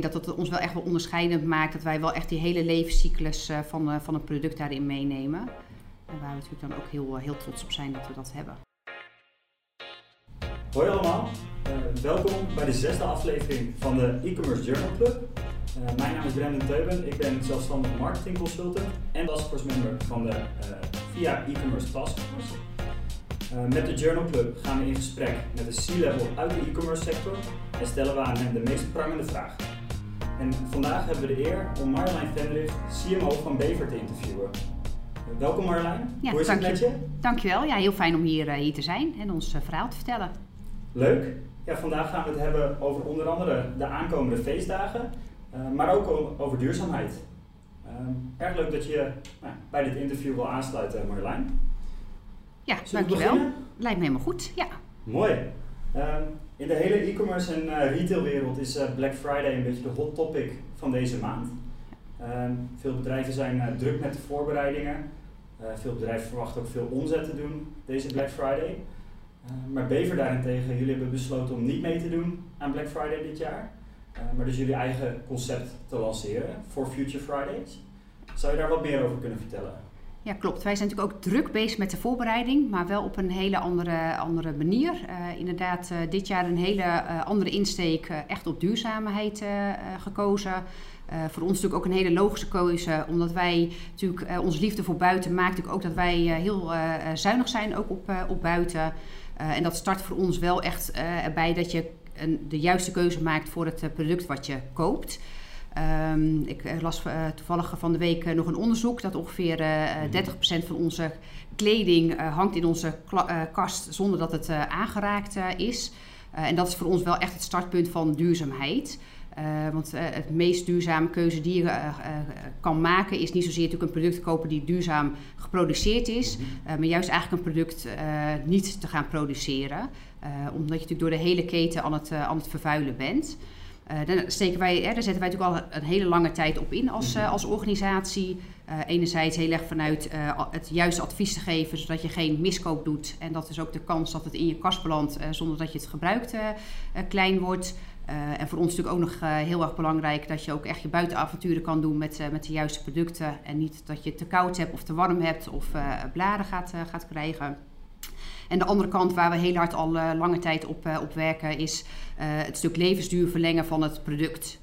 denk dat dat ons wel echt wel onderscheidend maakt. Dat wij wel echt die hele levenscyclus van, van een product daarin meenemen. En waar we natuurlijk dan ook heel, heel trots op zijn dat we dat hebben. Hoi allemaal, welkom bij de zesde aflevering van de e-commerce journal club. Mijn naam is Brendan Teuben, ik ben zelfstandig marketing consultant en taskforce member van de VIA e-commerce taskforce. Met de Journal Club gaan we in gesprek met een C-level uit de e-commerce sector en stellen we aan hem de meest prangende vragen. En vandaag hebben we de eer om Marjolein Vendrich, CMO van Bever, te interviewen. welkom Marjolein, ja, hoe is het met je? Dankjewel, ja, heel fijn om hier, hier te zijn en ons verhaal te vertellen. Leuk. Ja, vandaag gaan we het hebben over onder andere de aankomende feestdagen eh, maar ook over duurzaamheid. Ehm, erg leuk dat je nou, bij dit interview wil aansluiten, Marjolein. Ja, dankjewel. Lijkt me helemaal goed, ja. Mooi. In de hele e-commerce en uh, retailwereld is uh, Black Friday een beetje de hot topic van deze maand. Ehm, veel bedrijven zijn druk met de voorbereidingen. veel bedrijven verwachten ook veel omzet te doen deze Black Friday. maar Bever daarentegen, jullie hebben besloten om niet mee te doen aan Black Friday dit jaar. Eh, maar dus jullie eigen concept te lanceren voor Future Fridays. Zou je daar wat meer over kunnen vertellen? Ja, klopt. Wij zijn natuurlijk ook druk bezig met de voorbereiding, maar wel op een hele andere, andere manier. Uh, inderdaad, uh, dit jaar een hele uh, andere insteek, echt op duurzaamheid gekozen. voor ons natuurlijk ook een hele logische keuze, omdat wij natuurlijk onze liefde voor buiten maakt ook dat wij heel zuinig zijn ook op, op buiten. en dat start voor ons wel echt erbij dat je een, de juiste keuze maakt voor het eh, product wat je koopt. Um, ik eh, las uh, toevallig van de week nog een onderzoek dat ongeveer uh, 30% van onze kleding hangt in onze kast zonder dat het aangeraakt is. en dat is voor ons wel echt het startpunt van duurzaamheid. want het meest duurzame keuze die je kan maken is niet zozeer natuurlijk een product kopen die duurzaam geproduceerd is, mhm. maar juist eigenlijk een product niet te gaan produceren. Omdat je natuurlijk door de hele keten aan het, aan het vervuilen bent. Uh, daar, steken wij, daar zetten wij natuurlijk al een hele lange tijd op in als, mhm. als organisatie. enerzijds heel erg vanuit het juiste advies te geven, zodat je geen miskoop doet. En dat is ook de kans dat het in je kast belandt zonder dat je het gebruikt klein wordt. en voor ons natuurlijk ook nog heel erg belangrijk dat je ook echt je buitenavonturen kan doen met, met de juiste producten. En niet dat je het te koud hebt of te warm hebt of blaren gaat, gaat krijgen. En de andere kant waar we heel hard al uh, lange tijd op, uh, op werken is uh, het stuk levensduur verlengen van het product.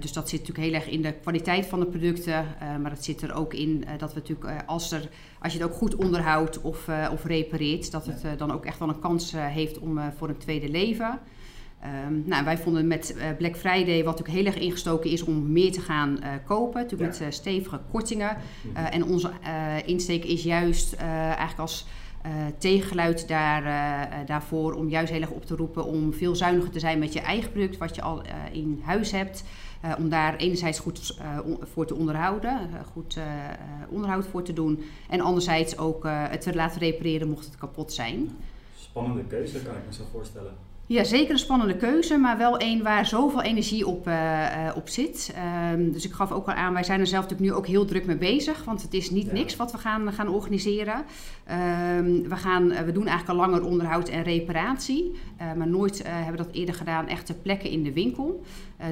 dus dat zit natuurlijk heel erg in de kwaliteit van de producten. maar het zit er ook in dat we natuurlijk, als, er, als je het ook goed onderhoudt of, of repareert, dat het dan ook echt wel een kans heeft om, voor een tweede leven. Um, nou, wij vonden met Black Friday, wat natuurlijk heel erg ingestoken is om meer te gaan kopen, natuurlijk met stevige kortingen. En onze insteek is juist eigenlijk als uh, tegengeluid daar, uh, daarvoor om juist heel erg op te roepen om veel zuiniger te zijn met je eigen product wat je al in huis hebt. om daar enerzijds goed voor te onderhouden, goed onderhoud voor te doen. En anderzijds ook het te laten repareren mocht het kapot zijn. Spannende keuze kan ik me zo voorstellen. Ja, zeker een spannende keuze, maar wel een waar zoveel energie op, uh, op zit. Um, dus ik gaf ook al aan, wij zijn er zelf natuurlijk nu ook heel druk mee bezig, want het is niet niks wat we gaan, gaan organiseren. Um, we, gaan, we doen eigenlijk al langer onderhoud en reparatie, uh, maar nooit hebben we dat eerder gedaan echt ter plekke in de winkel.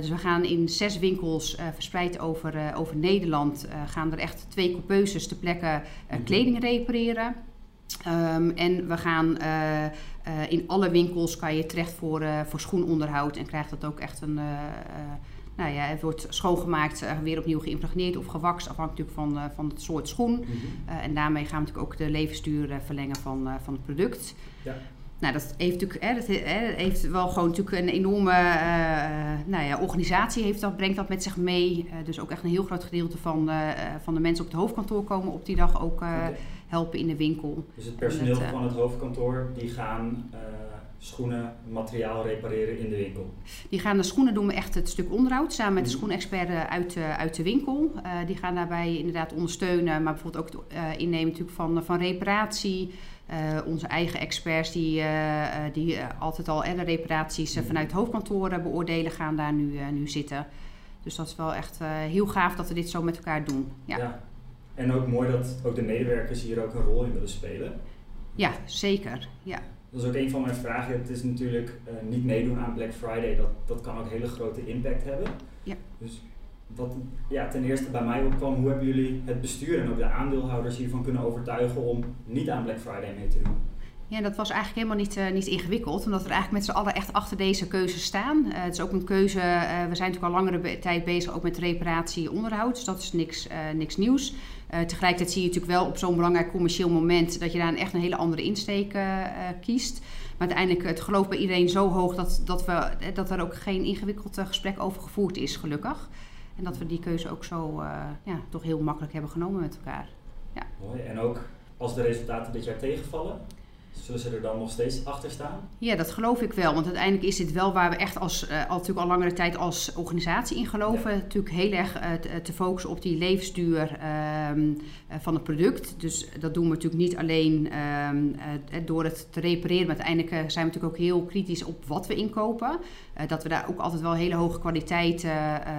dus we gaan in zes winkels verspreid over, over Nederland, gaan er echt twee coupeuses ter plekke mhm. kleding repareren. Um, en we gaan uh, uh, in alle winkels kan je terecht voor, uh, voor schoenonderhoud en krijgt dat ook echt een. nou ja, het wordt schoongemaakt, weer opnieuw geïmpregneerd of gewakst, afhankelijk van, van het soort schoen. Mm -hmm. en daarmee gaan we natuurlijk ook de levensduur verlengen van, van het product. Ja. Nou, dat heeft natuurlijk hè, dat heeft wel gewoon natuurlijk een enorme nou ja, organisatie heeft dat, brengt dat met zich mee. dus ook echt een heel groot gedeelte van, van de mensen op het hoofdkantoor komen op die dag ook. Okay helpen in de winkel. Dus het personeel eh, van het hoofdkantoor die gaan uh, schoenen, materiaal repareren in de winkel? Die gaan de schoenen doen we echt het stuk onderhoud samen met de mhm. schoenexperten uit, uh, uit de winkel. Uh, die gaan daarbij inderdaad ondersteunen, maar bijvoorbeeld ook innemen natuurlijk van, van reparatie. onze eigen experts die, die altijd al de reparaties mhm. vanuit hoofdkantoren beoordelen, gaan daar nu, nu zitten. Dus dat is wel echt heel gaaf dat we dit zo met elkaar doen. ja. ja. En ook mooi dat ook de medewerkers hier ook een rol in willen spelen. Ja, zeker. Ja. Dat is ook een van mijn vragen. Het is natuurlijk uh, niet meedoen aan Black Friday. Dat, dat kan ook hele grote impact hebben. Ja. Dus wat ja, ten eerste bij mij opkwam, hoe hebben jullie het bestuur en ook de aandeelhouders hiervan kunnen overtuigen om niet aan Black Friday mee te doen? Ja, dat was eigenlijk helemaal niet, uh, niet ingewikkeld, omdat we eigenlijk met z'n allen echt achter deze keuze staan. Uh, het is ook een keuze, uh, we zijn natuurlijk al langere tijd bezig ook met reparatie onderhoud, dus dat is niks, niks nieuws. tegelijkertijd zie je natuurlijk wel op zo'n belangrijk commercieel moment dat je daar een echt een hele andere insteek kiest. Maar uiteindelijk, het geloof bij iedereen zo hoog dat, dat, we, dat er ook geen ingewikkeld gesprek over gevoerd is, gelukkig. En dat we die keuze ook zo ja, toch heel makkelijk hebben genomen met elkaar. Ja. Mooi, en ook als de resultaten dit jaar tegenvallen, Zullen ze er dan nog steeds achter staan? Ja, dat geloof ik wel. Want uiteindelijk is dit wel waar we echt als, uh, al, natuurlijk al langere tijd als organisatie in geloven. Natuurlijk heel erg uh, te, focussen op die levensduur uh, van het product. Dus dat doen we natuurlijk niet alleen ehm, door het te repareren. Maar uiteindelijk zijn we natuurlijk ook heel kritisch op wat we inkopen. dat we daar ook altijd wel hele hoge kwaliteit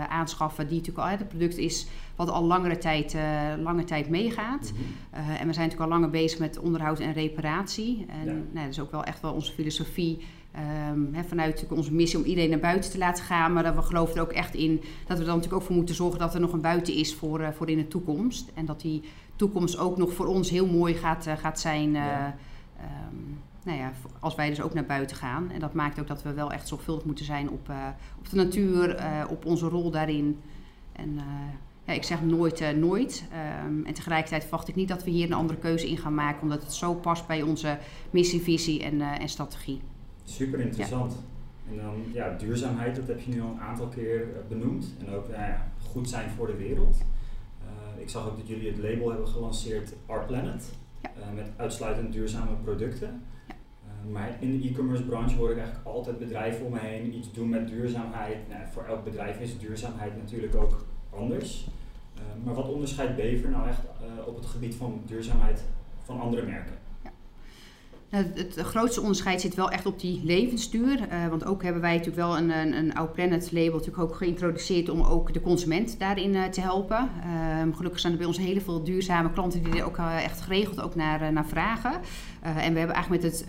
aanschaffen. Die natuurlijk al het product is wat al langere tijd, lange tijd meegaat. Mhm. Eh, en we zijn natuurlijk al langer bezig met onderhoud en reparatie. En ja. nou, dat is ook wel echt wel onze filosofie. Um, vanuit onze missie om iedereen naar buiten te laten gaan. Maar we geloven er ook echt in dat we er natuurlijk ook voor moeten zorgen dat er nog een buiten is voor, uh, voor in de toekomst. En dat die toekomst ook nog voor ons heel mooi gaat, gaat zijn. Ja. Um, nou ja, als wij dus ook naar buiten gaan. En dat maakt ook dat we wel echt zorgvuldig moeten zijn op, op de natuur, op onze rol daarin. En ik zeg nooit, uh, nooit. Um, en tegelijkertijd verwacht ik niet dat we hier een andere keuze in gaan maken, omdat het zo past bij onze missie, visie en, uh, en strategie. Super interessant. Ja. En dan ja, duurzaamheid, dat heb je nu al een aantal keer uh, benoemd. En ook nou ja, goed zijn voor de wereld. ik zag ook dat jullie het label hebben gelanceerd Our Planet. Ja. met uitsluitend duurzame producten. Maar in de e-commerce branche hoor ik eigenlijk altijd bedrijven om me heen iets doen met duurzaamheid. Nou, voor elk bedrijf is duurzaamheid natuurlijk ook anders. Uh, maar wat onderscheidt Bever nou echt uh, op het gebied van duurzaamheid van andere merken? Nou, het, grootste onderscheid zit wel echt op die levensduur. Uh, want ook hebben wij natuurlijk wel een, een, een Our Planet label natuurlijk ook geïntroduceerd om ook de consument daarin te helpen. Uh, gelukkig zijn er bij ons heel veel duurzame klanten die er ook echt geregeld ook naar, naar vragen. en we hebben eigenlijk met het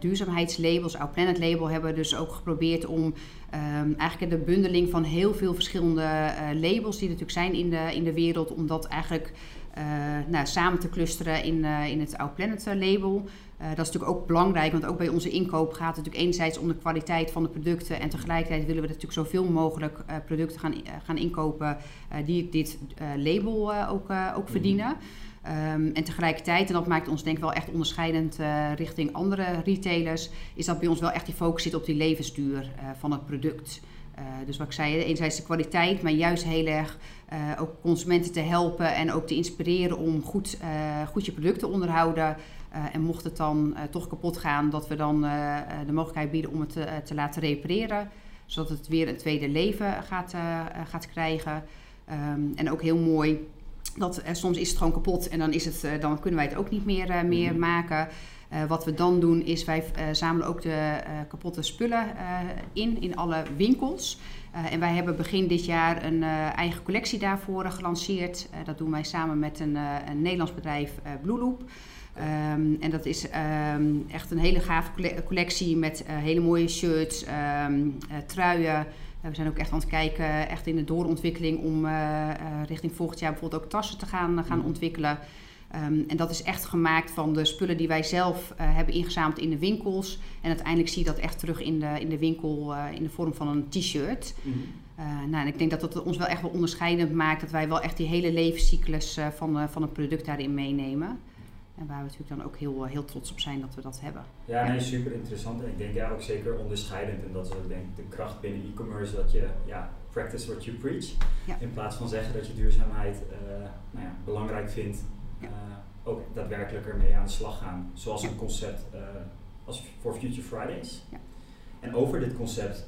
duurzaamheidslabels, Our Planet label, hebben we dus ook geprobeerd om um, eigenlijk de bundeling van heel veel verschillende labels die er natuurlijk zijn in de, in de wereld, om dat eigenlijk nou, samen te clusteren in, in het Our Planet label. Dat is natuurlijk ook belangrijk, want ook bij onze inkoop gaat het natuurlijk enerzijds om de kwaliteit van de producten. En tegelijkertijd willen we natuurlijk zoveel mogelijk producten gaan, gaan inkopen die dit label ook, ook mhm. verdienen. Um, en tegelijkertijd, en dat maakt ons denk ik wel echt onderscheidend richting andere retailers, is dat bij ons wel echt die focus zit op die levensduur van het product. dus wat ik zei, enerzijds de kwaliteit, maar juist heel erg ook consumenten te helpen en ook te inspireren om goed, goed je producten te onderhouden. En mocht het dan toch kapot gaan, dat we dan de mogelijkheid bieden om het te, te, laten repareren. Zodat het weer een tweede leven gaat, gaat krijgen. Um, en ook heel mooi, dat soms is het gewoon kapot en dan, is het, dan kunnen wij het ook niet meer, meer mm. maken. wat we dan doen is wij zamelen ook de kapotte spullen in, in alle winkels. en wij hebben begin dit jaar een eigen collectie daarvoor gelanceerd. dat doen wij samen met een, een Nederlands bedrijf, Blue Loop. Um, en dat is um, echt een hele gave collectie met uh, hele mooie shirts, um, uh, truien. We zijn ook echt aan het kijken, echt in de doorontwikkeling, om richting volgend jaar bijvoorbeeld ook tassen te gaan, gaan mhm. ontwikkelen. en dat is echt gemaakt van de spullen die wij zelf hebben ingezameld in de winkels. En uiteindelijk zie je dat echt terug in de, in de winkel in de vorm van een t-shirt. Mm nou, en ik denk dat dat ons wel echt wel onderscheidend maakt dat wij wel echt die hele levenscyclus van, van het product daarin meenemen. En waar we natuurlijk dan ook heel, eh, heel trots op zijn dat we dat hebben. Ja, nee, super interessant. En ik denk ja ook zeker onderscheidend. En dat is ook denk ik de kracht binnen e-commerce dat je ja, practice what you preach. In plaats van zeggen dat je duurzaamheid uh, nou ja, belangrijk vindt, uh, ook daadwerkelijk ermee aan de slag gaan. Zoals een concept uh, als voor Future Fridays. En over dit concept,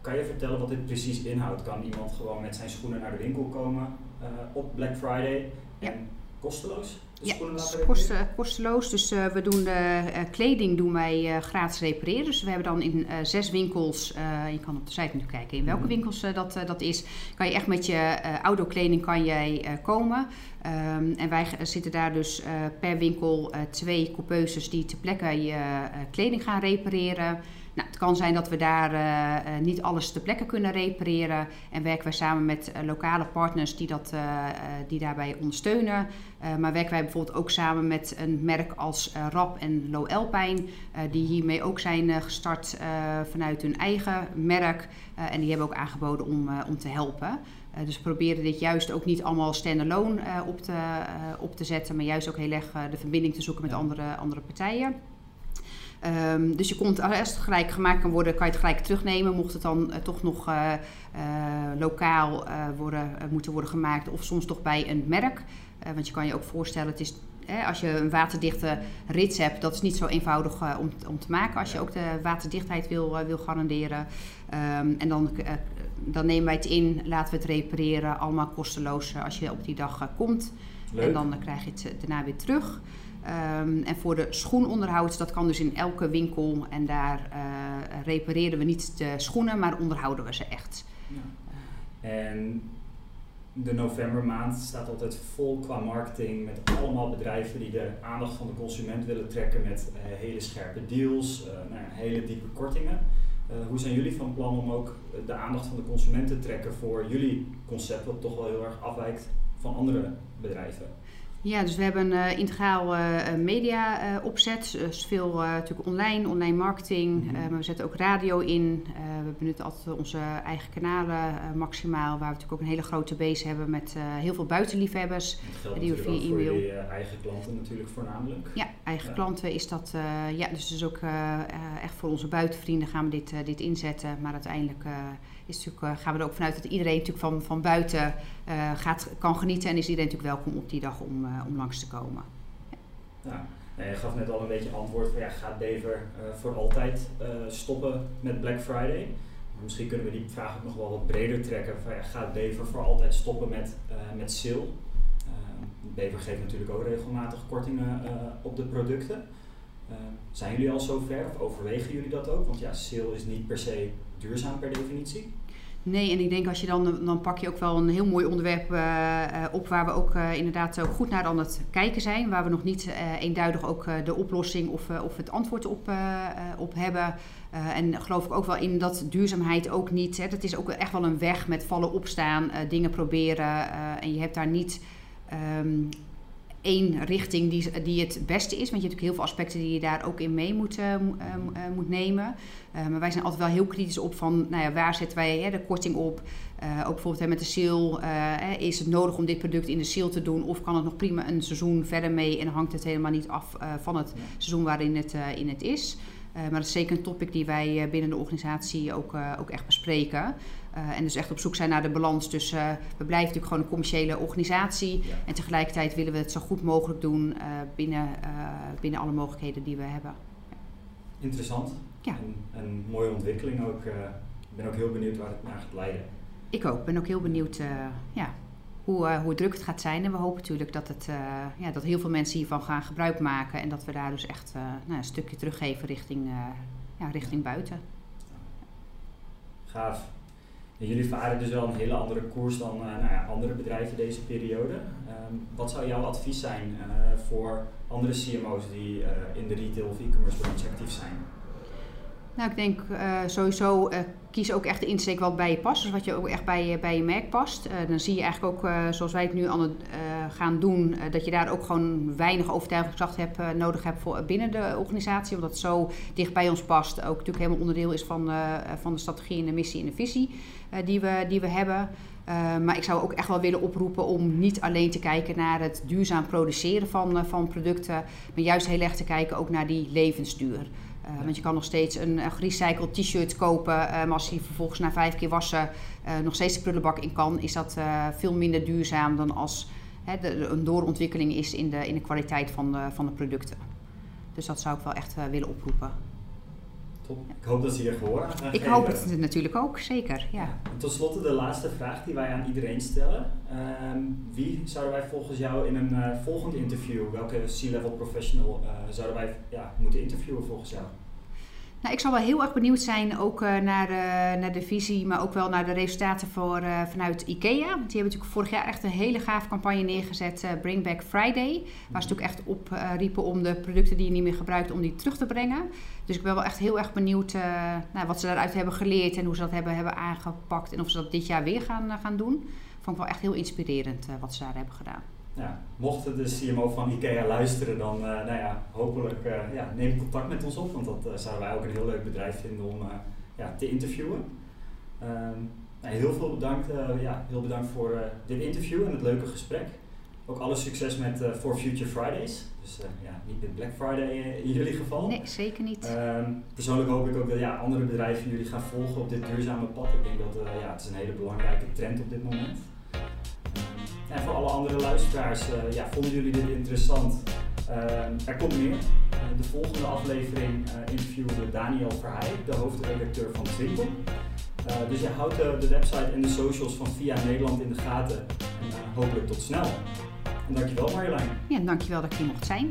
kan je vertellen wat dit precies inhoudt? Kan iemand gewoon met zijn schoenen naar de winkel komen op Black Friday en kosteloos? Ja, kost, kosteloos. Dus uh, we doen de uh, kleding doen wij uh, gratis repareren. Dus we hebben dan in zes winkels, je kan op de site nu kijken in welke mhm. winkels dat, dat is, kan je echt met je oude kleding kan jij komen. Um, en wij zitten daar dus per winkel twee coupeuses die ter plekke je kleding gaan repareren. Nou, het kan zijn dat we daar niet alles ter plekke kunnen repareren. En werken wij samen met lokale partners die, dat, die daarbij ondersteunen. maar werken wij bijvoorbeeld ook samen met een merk als Rap en Low Alpine. die hiermee ook zijn gestart vanuit hun eigen merk. en die hebben ook aangeboden om, om te helpen. Uh, dus we proberen dit juist ook niet allemaal standalone uh, op, te, uh, op te zetten, maar juist ook heel erg de verbinding te zoeken met andere, andere partijen. Um, dus je komt, als het gelijk gemaakt kan worden, kan je het gelijk terugnemen. Mocht het dan toch nog lokaal worden, moeten worden gemaakt, of soms toch bij een merk. want je kan je ook voorstellen, het is als je een waterdichte rits hebt, dat is niet zo eenvoudig om, om, te maken als je ook de waterdichtheid wil, wil garanderen. Um, en dan dan nemen wij het in, laten we het repareren, allemaal kosteloos eh, als je op die dag eh, komt. En dan eh, krijg je het daarna weer terug. Um, en voor de schoenonderhoud, dat kan dus in elke winkel. En daar uh, repareren we niet de schoenen, maar onderhouden we ze echt. Ja. En de novembermaand staat altijd vol qua marketing met allemaal bedrijven die de aandacht van de consument willen trekken met uh, hele scherpe deals, uh, nou, hele diepe kortingen. Hoe zijn jullie van plan om ook de aandacht van de consument te trekken voor jullie concept, wat toch wel heel erg afwijkt van andere bedrijven? Ja, dus we hebben een uh, integraal uh, media uh, opzet. Dus veel natuurlijk online, online marketing. Mm -hmm. maar we zetten ook radio in. we benutten altijd onze eigen kanalen maximaal. Waar we natuurlijk ook een hele grote base hebben met heel veel buitenliefhebbers. die we via e-mail. Voor je eigen klanten natuurlijk voornamelijk. Ja, eigen ja. klanten is dat. ja, dus, dus ook echt voor onze buitenvrienden gaan we dit, dit inzetten. Maar uiteindelijk is natuurlijk, gaan we er ook vanuit dat iedereen natuurlijk van, van buiten gaat, kan genieten. En is iedereen natuurlijk welkom op die dag om om langs te komen. Ja. je gaf net al een beetje antwoord van ja, gaat Bever uh, voor altijd uh, stoppen met Black Friday? Misschien kunnen we die vraag ook nog wel wat breder trekken. Van, ja, gaat Bever voor altijd stoppen met, met sale? Bever geeft natuurlijk ook regelmatig kortingen op de producten. zijn jullie al zover of overwegen jullie dat ook? Want ja, sale is niet per se duurzaam per definitie. Nee, en ik denk als je dan, dan pak je ook wel een heel mooi onderwerp uh, op waar we ook uh, inderdaad ook goed naar aan het kijken zijn. Waar we nog niet eenduidig ook de oplossing of, of het antwoord op, op hebben. en geloof ik ook wel in dat duurzaamheid ook niet. Hè, dat is ook echt wel een weg met vallen opstaan, dingen proberen. en je hebt daar niet. Um, één richting die, die het beste is. Want je hebt natuurlijk heel veel aspecten die je daar ook in mee moet, uh, moet nemen. Uh, maar wij zijn altijd wel heel kritisch op van nou ja, waar zetten wij hè, de korting op. ook bijvoorbeeld hè, met de sale. is het nodig om dit product in de sale te doen? Of kan het nog prima een seizoen verder mee en hangt het helemaal niet af van het seizoen waarin het, in het is? maar dat is zeker een topic die wij binnen de organisatie ook, ook echt bespreken. Uh, en dus echt op zoek zijn naar de balans tussen. Uh, we blijven natuurlijk gewoon een commerciële organisatie. Ja. En tegelijkertijd willen we het zo goed mogelijk doen uh, binnen, binnen alle mogelijkheden die we hebben. Ja. Interessant. Ja. En, een mooie ontwikkeling ook. Ik ben ook heel benieuwd waar het naar gaat leiden. Ik ook. ben ook heel benieuwd ja, hoe, hoe druk het gaat zijn. En we hopen natuurlijk dat, het, ja, dat heel veel mensen hiervan gaan gebruik maken. En dat we daar dus echt nou, een stukje teruggeven richting, ja, richting buiten. Gaaf. En jullie varen dus wel een hele andere koers dan uh, nou ja, andere bedrijven deze periode. Um, wat zou jouw advies zijn uh, voor andere CMO's die uh, in de retail of e-commerce branche actief zijn? Nou, ik denk sowieso kies ook echt de insteek wat bij je past. Dus wat je ook echt bij, bij je merk past. dan zie je eigenlijk ook, zoals wij het nu aan het gaan doen, dat je daar ook gewoon weinig overtuigingskracht hebt, nodig hebt voor, binnen de organisatie. Omdat het zo dicht bij ons past. Ook natuurlijk helemaal onderdeel is van, van de strategie en de missie en de visie. Eh, die, we, die we hebben. Uh, maar ik zou ook echt wel willen oproepen om niet alleen te kijken naar het duurzaam produceren van, uh, van producten, maar juist heel erg te kijken ook naar die levensduur. Uh, want je kan nog steeds een, een gerecycled t-shirt kopen, maar als die vervolgens na vijf keer wassen nog steeds de prullenbak in kan, is dat veel minder duurzaam dan als hè, de, een doorontwikkeling is in de, in de kwaliteit van de, van de producten. Dus dat zou ik wel echt willen oproepen. Ik hoop dat ze je gehoor aan Ik hoop het natuurlijk ook, zeker. Ja. ja. Tot slot de laatste vraag die wij aan iedereen stellen. Um, wie zouden wij volgens jou in een uh, volgend interview, welke C-level professional uh, zouden wij ja, moeten interviewen volgens jou? Nou, ik zal wel heel erg benieuwd zijn ook uh, naar, de, naar de visie, maar ook wel naar de resultaten voor, uh, vanuit IKEA. Want die hebben natuurlijk vorig jaar echt een hele gaaf campagne neergezet, Bring Back Friday. Waar ze natuurlijk echt opriepen om de producten die je niet meer gebruikt, om die terug te brengen. Dus ik ben wel echt heel erg benieuwd nou, wat ze daaruit hebben geleerd en hoe ze dat hebben, hebben aangepakt. En of ze dat dit jaar weer gaan, gaan doen. Vond ik wel echt heel inspirerend wat ze daar hebben gedaan ja, mocht de CMO van IKEA luisteren, dan uh, nou ja, hopelijk uh, ja, neem contact met ons op, want dat uh, zouden wij ook een heel leuk bedrijf vinden om ja, te interviewen. Um, nou, heel veel bedankt, ja, heel bedankt voor dit interview en het leuke gesprek. Ook alle succes met For Future Fridays. Dus ja, niet met Black Friday in jullie geval. Nee, zeker niet. Um, persoonlijk hoop ik ook dat ja, andere bedrijven jullie gaan volgen op dit duurzame pad. Ik denk dat ja, het is een hele belangrijke trend op dit moment. En voor alle andere luisteraars, uh, ja, vonden jullie dit interessant? Uh, er komt meer. Uh, de volgende aflevering interviewen we Daniel Verheij, de hoofdredacteur van Twinkel. dus je houdt de website en de socials van Via Nederland in de gaten. En hopelijk tot snel. En dankjewel Marjolein. Ja, dankjewel dat ik hier mocht zijn.